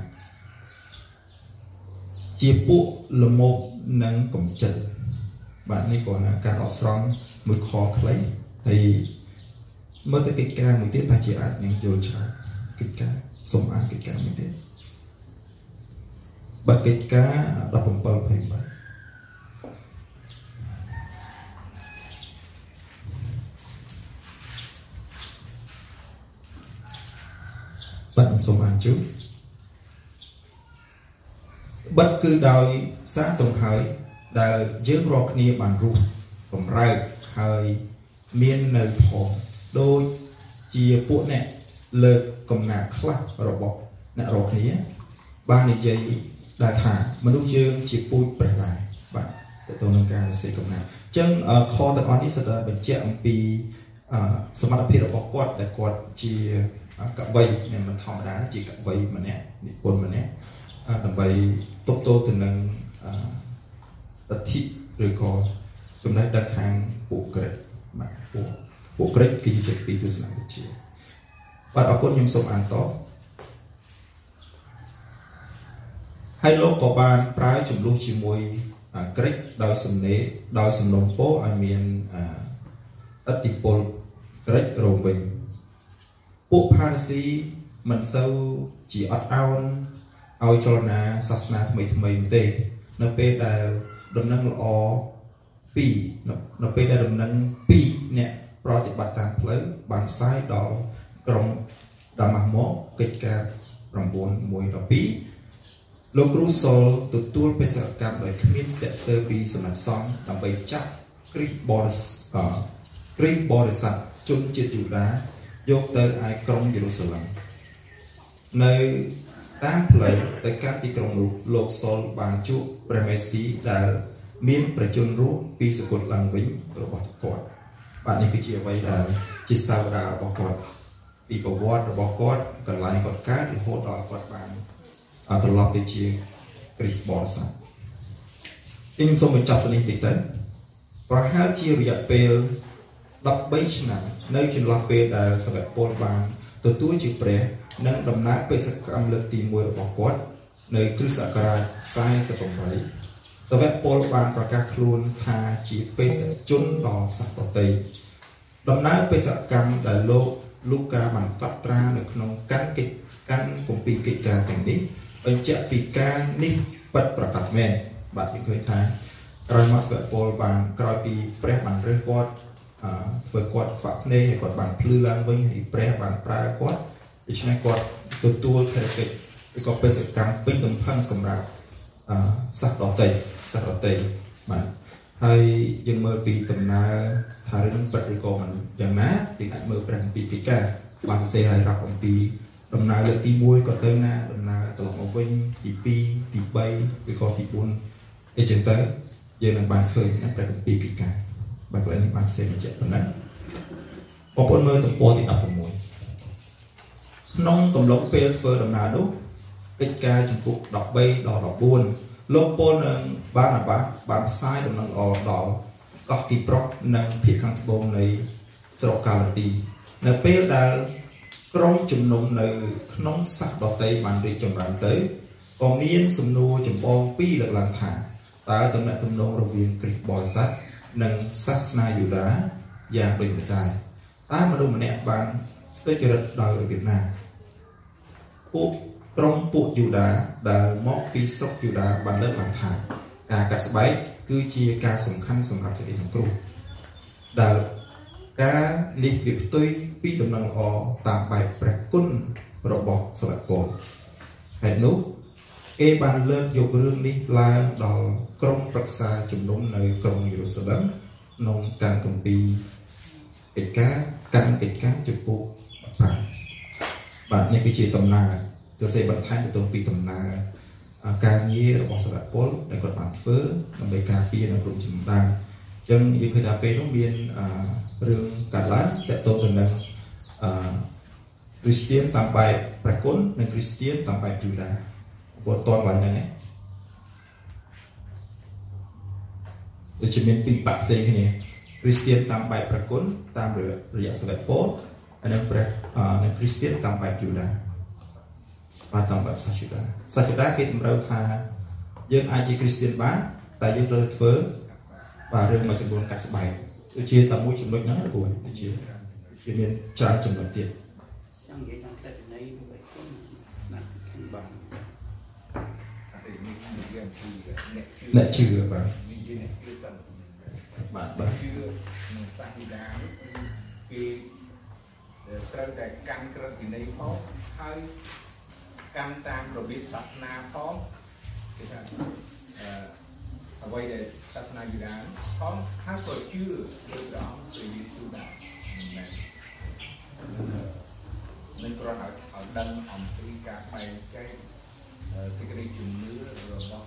ជាពួកលមោកនិងកំចិនបាទនេះក៏ណាការអកស្រង់មួយខខ្លីហើយមើលទៅកិច្ចការមួយទៀតប្រហែលជាអាចនឹងយល់ច្រើនកិច្ចការសូមអានកិច្ចការមួយទៀតបាទកិច្ចការ17 23 បាទសូមអានជូនបិទគឺដោយសារត្រង់ហើយដែលយើងរាល់គ្នាបានរស់បំរើកហើយមាននៅផងដូចជាពួកអ្នកលើកកំណាខ្លះរបស់អ្នករាល់គ្នាបាននិយាយដែលថាមនុស្សយើងជាពូជព្រះដែរបាទទៅទៅនឹងការសេកំណាអញ្ចឹងខទាំងអស់នេះសិតតែបញ្ជាក់អំពីសមត្ថភាពរបស់គាត់ដែលគាត់ជា កវីមិនធម្មតាជាកវីម្នាក់និពន្ធម្នាក់ដើម្បីទប់ទល់ទៅនឹងលទ្ធិឬក៏ចំណេះដឹងខាងពួកក្រិចបាទពួកពួកក្រិចគឺជាពីទស្សនវិជ្ជាបាទអរគុណខ្ញុំសូមអានតហើយលោកក៏បានប្រើចំនួនជាមួយក្រិចដោយសំណេរដោយសំណុំពោឲ្យមានអតិពលក្រិចរងវិញ ពួកផារស៊ីមិនសូវជាអត់ឱនឲ្យចលនាសាសនាថ្មីថ្មីទេ នៅពេលដែលដំណឹងល្អ2នៅពេលដែលដំណឹង2អ្នកប្រតិបត្តិតាមផ្លូវបានផ្សាយដល់ក្រុមដាម៉ាស់មកកិច្ចការ9.1.12លោកគ្រូសុលទទួលបេសកកម្មដោយគ្មានស្ទាក់ស្ទើរពីសំណាក់សង្ឃដើម្បីចាប់គ្រីស្ទបរិសគ្រីស្ទបរិស័ទជនជាតិយូដា យកទៅឯក្រុងយេរូសាឡិមនៅតាមផ្លូវទៅកាន់ទីក្រុងនោះលោកសុលបានជួបព្រះមេស៊ីដែលមានប្រជជនរស់ពីសកលឡើងវិញរបស់គាត់បាទនេះគឺជាអ្វីដែលជាសាវតារបស់គាត់ពីប្រវត្តិរបស់គាត់កន្លែងគាត់កើតរហូតដល់គាត់បានត្រឡប់ទៅជាគ្រីស្ទបរិស័ទខ្ញុំសូមបញ្ចប់ទៅនេះតិចទៅប្រហែលជារយៈពេល13ឆ្នាំ នៅចន្លោះពេលដែលសវៈពលបានទទួលជាព្រះនិងដំណើរបេសកកម្មលើកទី1របស់គាត់នៅគ្រិស្តសករាជ48សវៈពលបានប្រកាសខ្លួនថាជាបេសកជនដល់សក្តិដំណើរបេសកកម្មដែលលោកលូកាបានកត់ត្រានៅក្នុងកាន់កិច្ចកាន់គម្ពីរកិច្ចការទាំងនេះបញ្ជាក់ពីការនេះពិតប្រកបមែនបាទយើងឃើញថាក្រោយមកស្វៈពលបានក្រោយពីព្រះបានរើសគាត់ ធ្វើគាត់ខ្វាក់ភ្នែកហើយគាត់បានភ្លឺឡើងវិញហើយព្រះបានប្រើគាត់ដូច្នេះគាត់ទទួលភារកិច្ចឬក៏បេសកកម្មពេញទំផឹងសម្រាប់សាសដតីសាសដតីបាទហើយយើងមើលពីដំណើរថារឿងពិតឬក៏មិនយ៉ាងណាយើងអាចមើលព្រះគម្ពីរកិច្ចការបានសរសេរឲ្យរាប់អំពីដំណើរលើកទី1ក៏ទៅណាដំណើរត្រឡប់មកវិញទី2ទី3ឬក៏ទី4អីចឹងទៅយើងនឹងបានឃើញនៅព្រះគម្ពីរកិច្ចការ បាទកន្លែងនេះបានសេបញ្ជាក់ប៉ុណ្ណឹងបងប្អូនមើលទំព័រទី16ក្នុងកំឡុងពេលធ្វើដំណើរនោះកិច្ចការចំពុក13ដល់14លោកពលនិងបាណាបាបានផ្សាយដំណឹងល្អដល់កោះទីប្រុសនិងភាគខាងត្បូងនៃស្រុកកាឡាទី នៅពេលដែលក្រុមជំនុំនៅ ក្នុងសាសដតីបានរីកចម្រើនទៅក៏មានសំណួរចម្បងពីរលើកឡើងថាតើតំណែងទំនងរវាងគ្រិស្តបរិស័ទ និងសាសនាយូដាយ៉ាងដូចម្តេចតើមនុស្សម្នាក់បានស្ទើរចរិតដោយរបៀបណាពួកក្រុមពួកយូដាដែលមកពីស្រុកយូដាបានលើកឡើងថាការកាត់ស្បែកគឺជាការសំខាន់សម្រាប់សេចក្តីសង្គ្រោះដែលការនេះវាផ្ទុយពីដំណឹងល្អតាមបែបព្រះគុណរបស់សវកពលហេតុនោះ គេបានលើកយករឿងនេះឡើងដល់ក្រុមប្រឹក្សាជំនុំនៅក្រុងយេរូសាឡឹមក្នុងការគម្ពីរកិច្ចការកម្មកិច្ចការចំពោះ5បាទនេះគឺជាដំណើរទៅសេបន្ថែមទៅពីដំណើរការងាររបស់សាវកពលដែលគាត់បានធ្វើដើម្បីការពារនៅក្រុមជំនុំដើមអញ្ចឹងយើងឃើញថាពេលនោះមានរឿងកាត់ឡើងតកតទៅនឹងអឺគ្រីស្ទៀនតាមបែបព្រះគុណនិងគ្រីស្ទៀនតាមបែបយូដា ពលតន់ឡើងហ្នឹងឯងដូចជាមានពីរបាក់ផ្សេងគ្នាគ្រីស្ទៀនតាមបែបព្រះគុណតាមរយៈសាវកពលហើយនិងព្រះនិងគ្រីស្ទៀនតាមបែបយូដាបាទតាមបែបសាសយូដាសាសយូដាគេតម្រូវថាយើងអាចជាគ្រីស្ទៀនបានតែយើងត្រូវធ្វើបាទរឿងមួយចំនួនកាត់ស្បែកគឺជាតែមួយចំណុចហ្នឹងណាគួរជាជាមានច្រើនចំណុចទៀតចង់និយាយថាតែន័យទៅគុណណាស់ខាងបាន អ្នកជឿបាទបាទបាទជឿក្នុងសាសនាគឺគេត្រូវតែកាន់ក្រឹតវិន័យផងហើយកាន់តាមរបៀបសាសនាផងគេថាអឺអ្វីដែលសាសនាយូដាផងហើយក៏ជឿលើព្រះអង្គព្រះយេស៊ូវដែរមិនមែននឹងគ្រាន់តែឲ្យដឹងអំពីការបែងចែកសេចក្តីជំនឿរបស់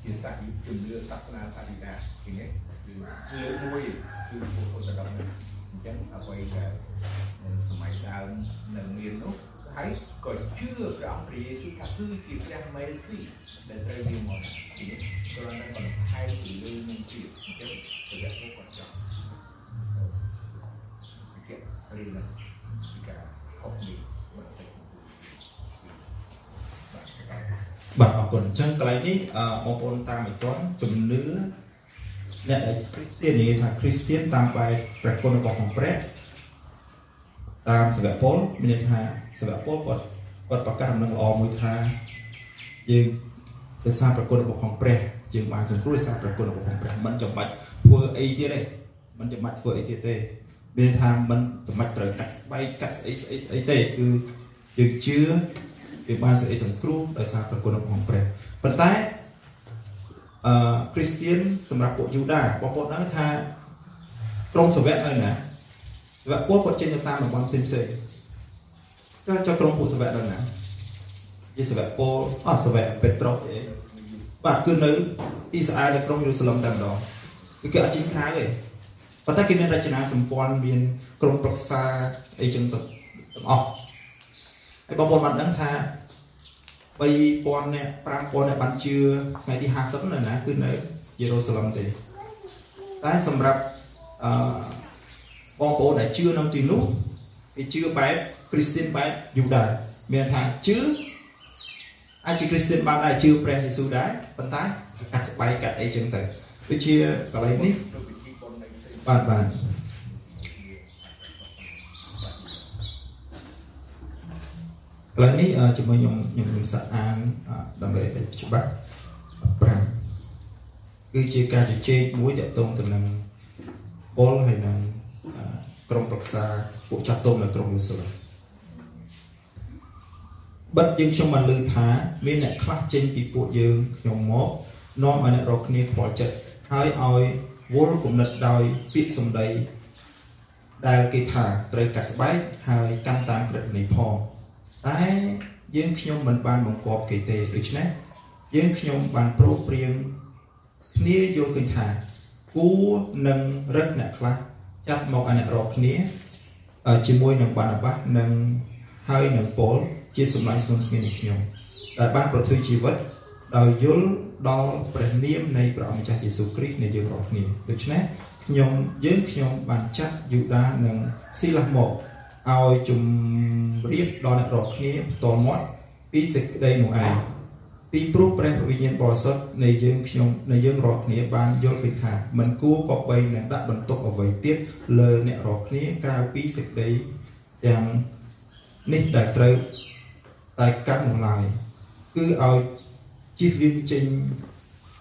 យូដាហើយនឹងសេចក្តីជំនឿរបស់គ្រិស្តបរិស័ទជំនាន់ថ្មីដែលពវៈអូលបរិស័ទនឹងល្អអញ្ចឹងវាគ្រាន់តែមួយបានន័យថាបន្ថែមពីលើអ្វីទាំងអស់គឺមានគឺនៅតែអឺធ្វើដូចជានិកាយអូតណុកដូចជាអីចឹងជាដែរដែលគេរបៀបជាសាសជំនឿសាសនាសាសនាទីនេះគឺលើកមួយគឺពុទ្ធដមនេះអញ្ចឹងអ្វីដែលសម័យដើមនៅមាននោះហើយក៏ជឿព្រះអង្គព្រះយេស៊ូវថាគឺជាព្រះមេស៊ីដែលត្រូវមានមកទីនេះគ្រាន់តែបន្ថែមពីលើនឹងទៀតអញ្ចឹងប្រយ័ត្នពួកគាត់ចង់គេរៀនពីការខុសនេះបន្តិច បាទអរគុណអញ្ចឹងកន្លែងនេះបងប្អូនតាមមិនទាន់ជំនឿអ្នកដែលគ្រីស្ទាននិយាយថាគ្រីស្ទានតាមបែបព្រះគុណរបស់ផងព្រះតាមសវៈពលមានន័យថាសវៈពលគាត់គាត់ប្រកាសដំណឹងល្អមួយថាយើងដោយសារប្រគុណរបស់ផងព្រះយើងបានសង្គ្រោះដោយសារប្រគុណរបស់ផងព្រះមិនចាំបាច់ធ្វើអីទៀតទេមិនចាំបាច់ធ្វើអីទៀតទេមានថាមិនចាំបាច់ត្រូវកាត់ស្បែកកាត់ស្អីស្អីស្អីទេគឺយើងជឿ យើងបានសេចក្តីសង្គ្រោះដោយសារប្រគុណរបស់ផងព្រះប៉ុន្តែអឺគ្រីស្ទៀនសម្រាប់ពួកយូដាបងប្អូនដឹងថាក្រុមសាវកនៅណាសាវកពលគាត់ចេញទៅតាមតំបន់ផ្សេងផ្សេងក៏ចុះក្រុមពួកសាវកនៅណាជាសាវកពលអត់សាវកពេត្រុសអីបាទគឺនៅអ៊ីស្រាអែលនៅក្រុងយេរូសាឡឹមតែម្ដងគឺគេអត់ចេញក្រៅទេប៉ុន្តែគេមានរចនាសម្ព័ន្ធមានក្រុមប្រឹក្សាអីចឹងទៅទាំងអស់ហើយបងប្អូនបានដឹងថា 3000នាក់5000នាក់បានជឿថ្ងៃទី50នៅណាគឺនៅយេរូសាឡឹមទេតែសម្រាប់អឺបងប្អូនដែលជឿនៅទីនោះគេជឿបែបគ្រីស្ទៀនបែបយូដាមានថាជឿអាចជាគ្រីស្ទៀនបានដែរជឿព្រះយេស៊ូវដែរប៉ុន្តែកាត់ស្បែកកាត់អីចឹងទៅដូចជាកន្លែងនេះបាទបាទ កន្លែងនេះជាមួយខ្ញុំខ្ញុំនឹងសាកអានដើម្បីឲ្យច្បាស់5គឺជាការជជែកមួយទាក់ទងទៅនឹងពលហើយនឹងក្រុមប្រឹក្សាពួកចាស់ទុំនៅក្រុងយូសាឡិមបិទយើងខ្ញុំបានលើថា មានអ្នកខ្លះចេញពីពួកយើងខ្ញុំមកនាំឲ្យអ្នករកគ្នាខ្វល់ចិត្តហើយឲ្យវល់គំនិតដោយពាក្យសម្ដីដែលគេថាត្រូវកាត់ស្បែកហើយកាន់តាមក្រឹតនៃផង តែយើងខ្ញុំមិនបានបង្គាប់គេទេដូច្នេះយើងខ្ញុំបានប្រួបព្រៀងគ្នាយល់ឃើញថាគួរនឹងរឹតអ្នកខ្លះចាត់មកឲ្យអ្នករកគ្នាជាមួយនឹងបាណាបាសនិងហើយនឹងពលជាសម្លាញ់ស្នំស្ងៀមនៃខ្ញុំដែលបានប្រទើជីវិតដោយយល់ដល់ព្រះនាមនៃព្រះអង្គម្ចាស់យេស៊ូវគ្រីស្ទនៃយើងរាល់គ្នាដូច្នេះខ្ញុំយើងខ្ញុំបានចាត់យូដានិងស៊ីឡាស់មក ឲ្យជំរាបដល់អ្នករាល់គ្នាផ្ទាល់មាត់ពីសេចក្តីនោះឯងពីព្រោះព្រះវិញ្ញាណបរិសុទ្ធនៃយើងខ្ញុំនៃយើងរាល់គ្នាបានយល់ឃើញថាមិនគួរក៏បីនឹងដាក់បន្ទុកអ្វីទៀតលើអ្នករាល់គ្នាក្រៅពីសេចក្តីទាំងនេះដែលត្រូវតែកាត់នោះឡើយគឺឲ្យជិះវាងចេញ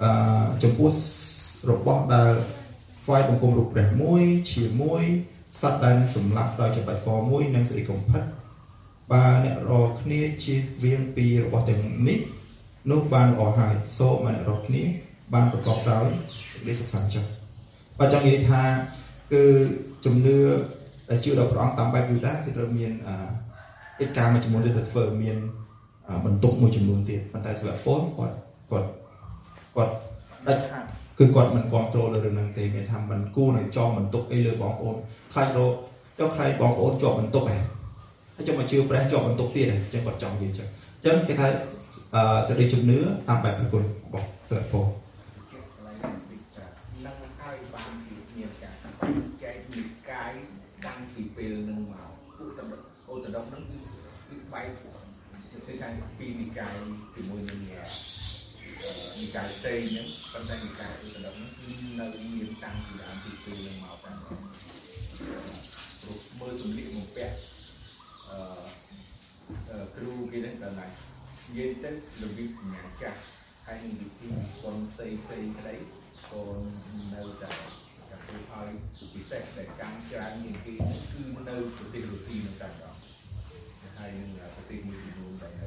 អឺចំពោះរបស់ដែលផ្សាយបង្គំរូបព្រះមួយជាមួយ សត្វដែលសម្លាប់ដោយច្បាច់កមួយនិងសេរីកំផិតបើអ្នករកគ្នាជិះវាងពីរបស់ទាំងនេះនោះបានល្អហើយសូមឲ្យអ្នករកគ្នាបានប្រកបដោយសេចក្តីសុខសាន្តចិត្តបើចង់និយាយថាគឺជំនឿដែលជឿដល់ព្រះអង្គតាមបែបយូដាគឺត្រូវមានកិច្ចការមួយចំនួនទៀតទៅធ្វើមានបន្ទុកមួយចំនួនទៀតប៉ុន្តែសម្រាប់ពលគាត់គាត់គាត់ដាច់ខាត គឺគាត់មិនគ្រប់គ្រងលើរឿងហ្នឹងទេមានថាមិនគួរនឹងចងបន្ទុកអីលើបងប្អូនខ្លាចរកចុះខ្លាចបងប្អូនជាប់បន្ទុកហ៎ហើយចុះមកជឿព្រះជាប់បន្ទុកទៀតហ៎អញ្ចឹងគាត់ចង់និយាយអញ្ចឹងអញ្ចឹងគេថាអឺសេចក្តីជំនឿតាមបែបព្រះគុណរបស់សិលពលនឹងហើយបានមានការចែកនិកាយតាំងពីពេលនឹងមកឧត្តមឧត្តមនឹងគឺបែកគឺថាពីនិកាយជាមួយនឹង និកាយផ្សេងហ្នឹងប៉ុន្តែនិកាយឧត្តមហ្នឹងគឺនៅមានតាំងពីដើមពីពេលនឹងមកតាំងព្រោះមើលសម្លៀកបំពាក់អឺគ្រូគេហ្នឹងដល់ណានិយាយទៅរបៀបញ៉ាំចាស់ហើយនឹងវិធីប៉ុនផ្សេងផ្សេងក្តីក៏នៅតែតែធ្វើឲ្យពិសេសដែលកម្មច្រើនជាងគេគឺនៅប្រទេសរុស្ស៊ីនៅតែម្ដងហើយនឹងប្រទេសមួយចំនួនដែលនៅ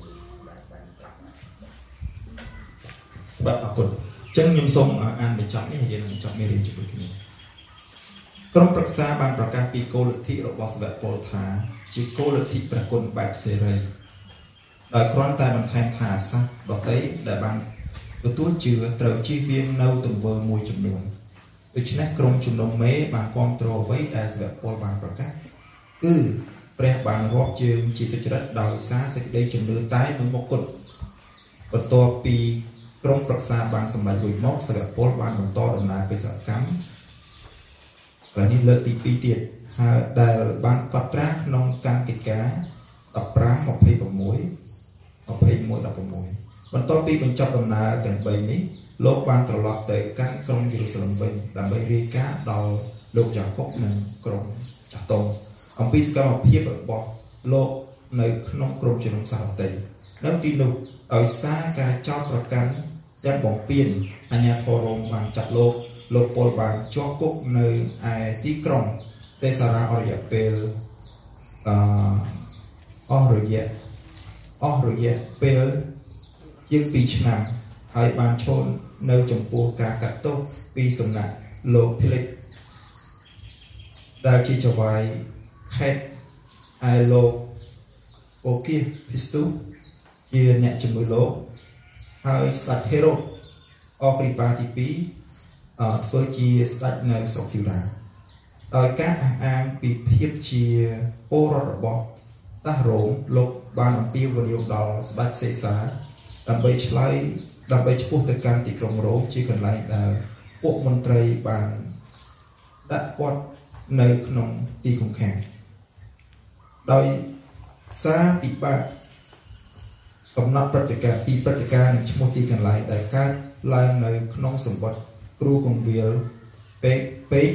បានបានប្រាប់ បាទអរគុណអញ្ចឹងខ្ញុំសូមអានបញ្ចប់នេះហើយយើងនឹងបញ្ចប់មេរៀនជាមួយគ្នាក្រុមប្រឹក្សាបានប្រកាសពីគោលលទ្ធិរបស់សាវកពលថា ជាគោលលទ្ធិព្រះគុណបែបសេរីដោយគ្រាន់តែបន្ថែមថាសាសដតីដែលបានទទួលជឿត្រូវជៀសវាងនៅទង្វើមួយចំនួនដូច្នេះក្រុមជំនុំមេបានគ្រប់គ្រងអ្វីដែលសាវកពលបានប្រកាសគឺព្រះបានរាប់ជើងជាសុចរិតដោយសារសេចក្តីជំនឿតែមួយមុខគត់បន្ទាប់ពី ក្រុមប្រឹក្សាបានសម្រេចរួចមកសាវកពលបានបន្តដំណើរបេសកកម្មហើយនេះលើកទី2ទៀតហើយដែលបានកត់ត្រាក្នុងកម្មកិច្ចការ15 26 21:16បន្ទាប់ពីបញ្ចប់ដំណើរទាំង3នេះលោកបានត្រឡប់ទៅកាន់ក្រុងយេរូសាឡិមវិញដើម្បីរាយការណ៍ដល់លោកយ៉ាកុបនិងក្រុងចាស់តុងអំពីសកម្មភាពរបស់លោកនៅក្នុងក្រុមជំនុំសារតីនៅទីនោះដោយសារការចោទប្រកាន់ ទាំងបំពេញអាញាធររ៉ូមបានចាប់លោកលោកពលបានជាប់គុកនៅឯទីក្រុងទេសារ៉ាអរយៈពេលអឺអស់រយៈអស់រយៈពេលជាង2ឆ្នាំហើយបានឈរនៅចំពោះការកាត់ទោសពីសំណាក់លោកភីលិចដែលជាចៅហ្វាយខេតហើយលោកអូគីភីស្ទូជាអ្នកជំនួយលោក ហើយស្ដេចហេរ៉ូអគ្រីបាទី2ធ្វើជាស្ដេចនៅស្រុកយូដាដោយការអះអាងពីភាពជាពលរដ្ឋរបស់សាសរ៉ូមលោកបានអំពាវនាវដល់ស្ដេចសេសាដើម្បីឆ្លើយដើម្បីឈ្មោះទៅកាន់ទីក្រុងរ៉ូមជាកន្លែងដែលពួកមន្ត្រីបានដាក់គាត់នៅក្នុងទីឃុំឃាំងដោយសារពិបាក កំណត់ព្រឹត្តិការណ៍ពីព្រឹត្តិការណ៍និងឈ្មោះទីកន្លែងដែលកើតឡើងនៅ ក្នុងសម្បត្តិគ្រូកងវិលពេកពេក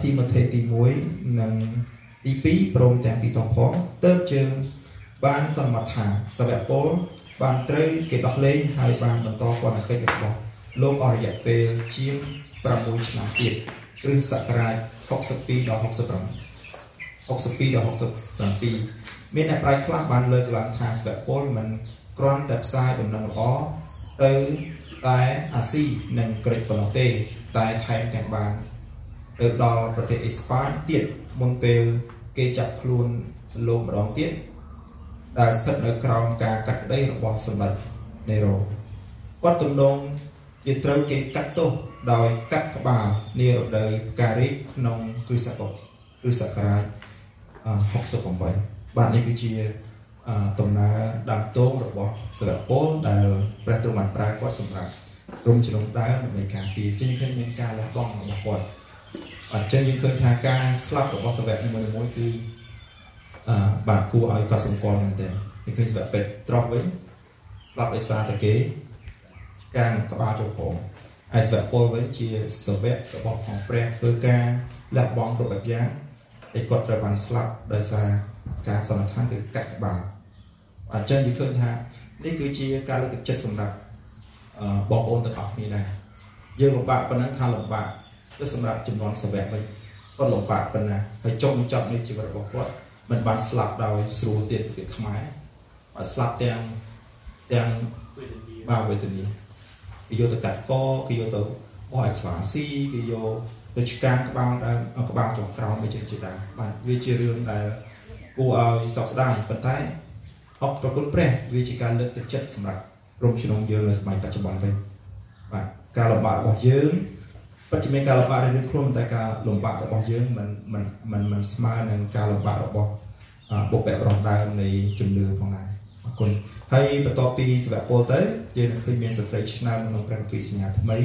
ធីម៉ូថេទី1និងទី2ព្រមទាំងទីតផងទើបជើងបានសន្មតថាសាវកពលបានត្រូវគេដោះលែងហើយបានបន្តពន្ធកិច្ចរបស់លោកអររយៈពេលជាង6ឆ្នាំទៀតគ្រិស្តសករាជ62ដល់65 62ដល់67មានអ្នកប្រាជ្ញខ្លះបានលើកឡើងថាស្វពលមិន គ្រាន់តែផ្សាយដំណឹងល្អទៅតែអាស៊ីនិងក្រិចប៉ុណ្ណោះទេ តែថែមទាំងបានទៅដល់ប្រទេសអេស្ប៉ាញទៀតមុនពេលគេចាប់ខ្លួនលោកម្ដងទៀតដែលស្ថិតនៅក្រោមការកាត់ក្តីរបស់សម្ដេចនេរ៉ូគាត់ទំនងជាត្រូវគេកាត់ទោសដោយកាត់ក្បាលនារដូវផ្ការីកក្នុងគ្រិស្តសករាជគ្រិស្តសករាជ68បាទនេះគឺជា ដំណើរដើមតងរបស់សិលពលដែលព្រះទ្រង់បានប្រើគាត់សម្រាប់ក្រុមជំនុំដើមដើម្បីការពារជាងឃើញមានការលះបង់របស់គាត់អញ្ចឹងយើងឃើញថាការស្លាប់របស់សាវកនីមួយៗគឺអឺបាទគួរឲ្យកត់សម្គាល់មែនទែនយើងឃើញសាវកពេទ្យត្រោះវិញស្លាប់ដោយសារតែគេកាងក្បាលចូលផងហើយសាវកពលវិញជាសាវករបស់ផងព្រះធ្វើការលះបង់គ្រប់បែបយ៉ាងហើយគាត់ត្រូវបានស្លាប់ដោយសារការសន្និដ្ឋានគឺកាត់ក្បាល អញ្ចឹងយើងឃើញថានេះគឺជាការលើកទឹកចិត្តសម្រាប់បងប្អូនទាំងអស់គ្នាដែរយើងលំបាកប៉ុណ្ណឹងថាលំបាកគឺសម្រាប់ចំនួនសាវកវិញគាត់លំបាកប៉ុណ្ណាហើយចុងបញ្ចប់នៃជីវិតរបស់គាត់មិនបានស្លាប់ដោយស្រួលទៀតពីខ្មែរបាទស្លាប់ទាំងទាំងបាទវេទនាគេយកទៅកាត់កគេយកទៅបោះឲ្យខ្លាស៊ីគេយកទៅឆ្កាងក្បាលដើមក្បាលចុងក្រោមអីចឹងជាដើមបាទវាជារឿងដែលគួរឲ្យសោកស្ដាយប៉ុន្តែ អបតគុណព្រះវាជាការលើកទឹកចិត្តសម្រាប់រំជំងយើងនៅសម័យបច្ចុប្បន្នវិញបាទការលំបាករបស់យើងពិតជាមានការលំបាករៀងខ្លួនតែការលំបាករបស់យើងមិនមិនមិនមិនស្មើនឹងការលំបាករបស់បុព្វបុរសដើមនៃជំនឿផងដែរអរគុណហើយបន្ទាប់ពីសវៈពលទៅយើងនឹងឃើញមានសត្រីឆ្នាំក្នុងព្រះគម្ពីរសញ្ញាថ្មី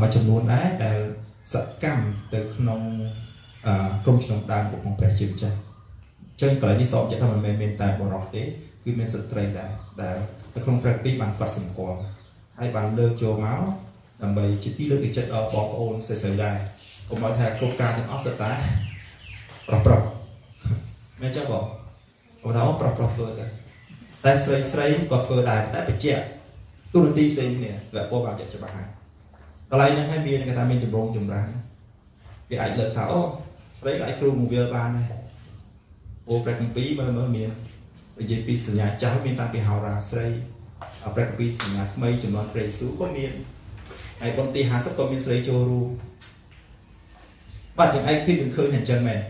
មួយចំនួនដែរដែលសកម្មទៅក្នុងក្រុមជំនុំដើមរបស់ព្រះជាម្ចាស់ ចឹងកន្លែងនេះសោកចិត្តថាមិនមែនមានតែបរិសុទ្ធទេគឺមានស្ត្រីដែរដែលនៅក្នុងព្រះពីបានកត់សម្គាល់ហើយបានលើកចូលមកដើម្បីជាទីលើកទឹកចិត្តដល់បងប្អូនសិស្សដែរកុំឲ្យថាគ្រប់ការទាំងអស់សិតតែប្រុសប្រុសមែនចឹងបងបងថាប្រុសប្រុសធ្វើតែតែស្រីស្រីក៏ធ្វើដែរតែបច្ចៈទូរនទីផ្សេងគ្នាស្រាប់ពោបានជាច្បាស់ហើយកន្លែងហ្នឹងហើយមានគេថាមានចម្រងចម្រាំងគេអាចលើកថាអូស្រីក៏អាចគ្រូមកវាលបានដែរ អូព្រះគម្ពីរមើលមើលមាននិយាយពីសញ្ញាចាស់មានតាំងពីហោរាស្រីព្រះគម្ពីរសញ្ញាថ្មីចំនួនព្រះយេស៊ូវក៏មានហើយបុណ្យទី50ក៏មានស្រីចូលរួមបាទយើងឯកភាពយើងឃើញអញ្ចឹងមែន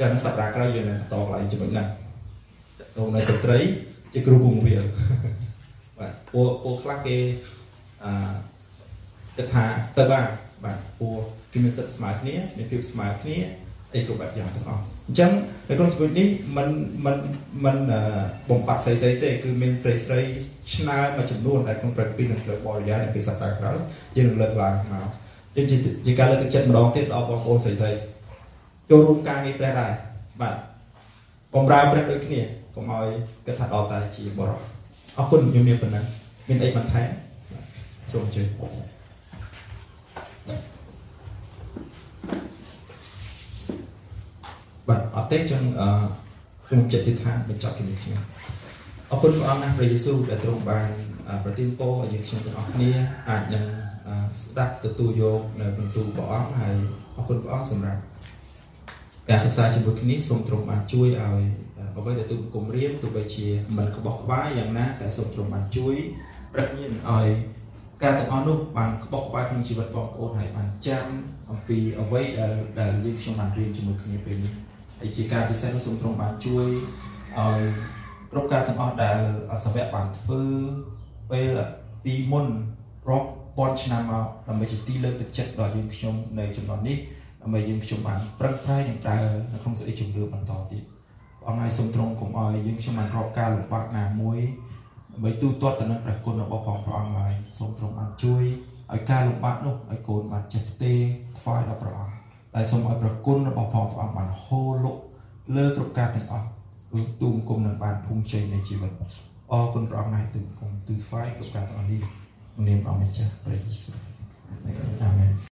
ចឹងសប្តាហ៍ក្រោយយើងនឹងបន្តកន្លែងចំណុចហ្នឹងទៅនៅស្ត្រីជាគ្រូគង្វាលបាទពួកពួកខ្លះគេអឺគិតថាទៅបាទបាទពួកគេមានសិទ្ធិស្មើគ្នាមានភាពស្មើគ្នា អីគ្រប់បែបយ៉ាងទាំងអស់អញ្ចឹងនៅក្នុងជីវិតនេះมันมันมันបំបត្តិស្រីស្រីទេគឺមានស្រីស្រីឆ្នើមួយចំនួនដែលក្នុងប្រតិពីនឹងលើបរិយានៅពេលសប្តាហ៍ក្រោយយើងនឹងលើកឡើងមកយើងជាការលើកទឹកចិត្តម្ដងទៀតដល់បងប្អូនស្រីស្រីចូលរួមការងារព្រះដែរបាទបំរើព្រះដូចគ្នាកុំឲ្យគិតថាដល់តែជាបរិសុទ្ធអរគុណខ្ញុំមានប៉ុណ្ណឹងមានអីបន្ថែមសូមអញ្ជើញ ទអត់ទេចឹងអឺខ្ញុំចិត្តទីឋានបញ្ចប់ជាមួយខ្ញុំអរគុណព្រះអង្គណាស់ព្រះយេស៊ូវដែលទ្រង់បានប្រទានពរឲ្យយើងខ្ញុំទាំងអស់គ្នាអាចនឹងស្ដាប់ទទួលយកនៅបន្ទូលព្រះអង្គហើយអរគុណព្រះអង្គសម្រាប់ការសិក្សាជាមួយគ្នាសូមទ្រង់បានជួយឲ្យអ្វីដែលទូគុំរៀនទោះបីជាមិនក្បោះក្បាយយ៉ាងណាតែសូមទ្រង់បានជួយប្រាជ្ញាឲ្យការទាំងអស់នោះបានក្បោះក្បាយក្នុងជីវិតបងប្អូនហើយបានចាំអំពីអ្វីដែលដែលយើងខ្ញុំបានរៀនជាមួយគ្នាពេលនេះ ហើយជាការពិសេសនោះសូមទ្រង់បានជួយឲ្យគ្រប់ការទាំងអស់ដែលសាវកបានធ្វើពេលពីមុនរាប់ពាន់ឆ្នាំមកដើម្បីជាទីលើកទឹកចិត្តដល់យើងខ្ញុំនៅចំណុចនេះដើម្បីយើងខ្ញុំបានប្រឹងប្រែងនិងដើរនៅក្នុងសេចក្តីជំនឿបន្តទៀតព្រះអង្គឲ្យសូមទ្រង់កុំឲ្យយើងខ្ញុំបានរកការលំបាកណាមួយដើម្បីទូទាត់ទៅនឹងព្រះគុណរបស់ផងព្រះអង្គហើយសូមទ្រង់បានជួយឲ្យការលំបាកនោះឲ្យកូនបានចេះផ្ទេរថ្វាយដល់ព្រះអង្គ តែសូមឲ្យព្រះគុណរបស់ផងព្រះអង្គបានហូរលុកលើគ្រប់ការទាំងអស់គឺទូមគុំនឹងបានភូមិជ័យនៃជីវិតអរគុណព្រះអង្គណាស់ទូមគុំទូថ្វាយគ្រប់ការទាំងអស់នេះក្នុងនាមព្រះម្ចាស់ព្រះយេស៊ូវអាមែន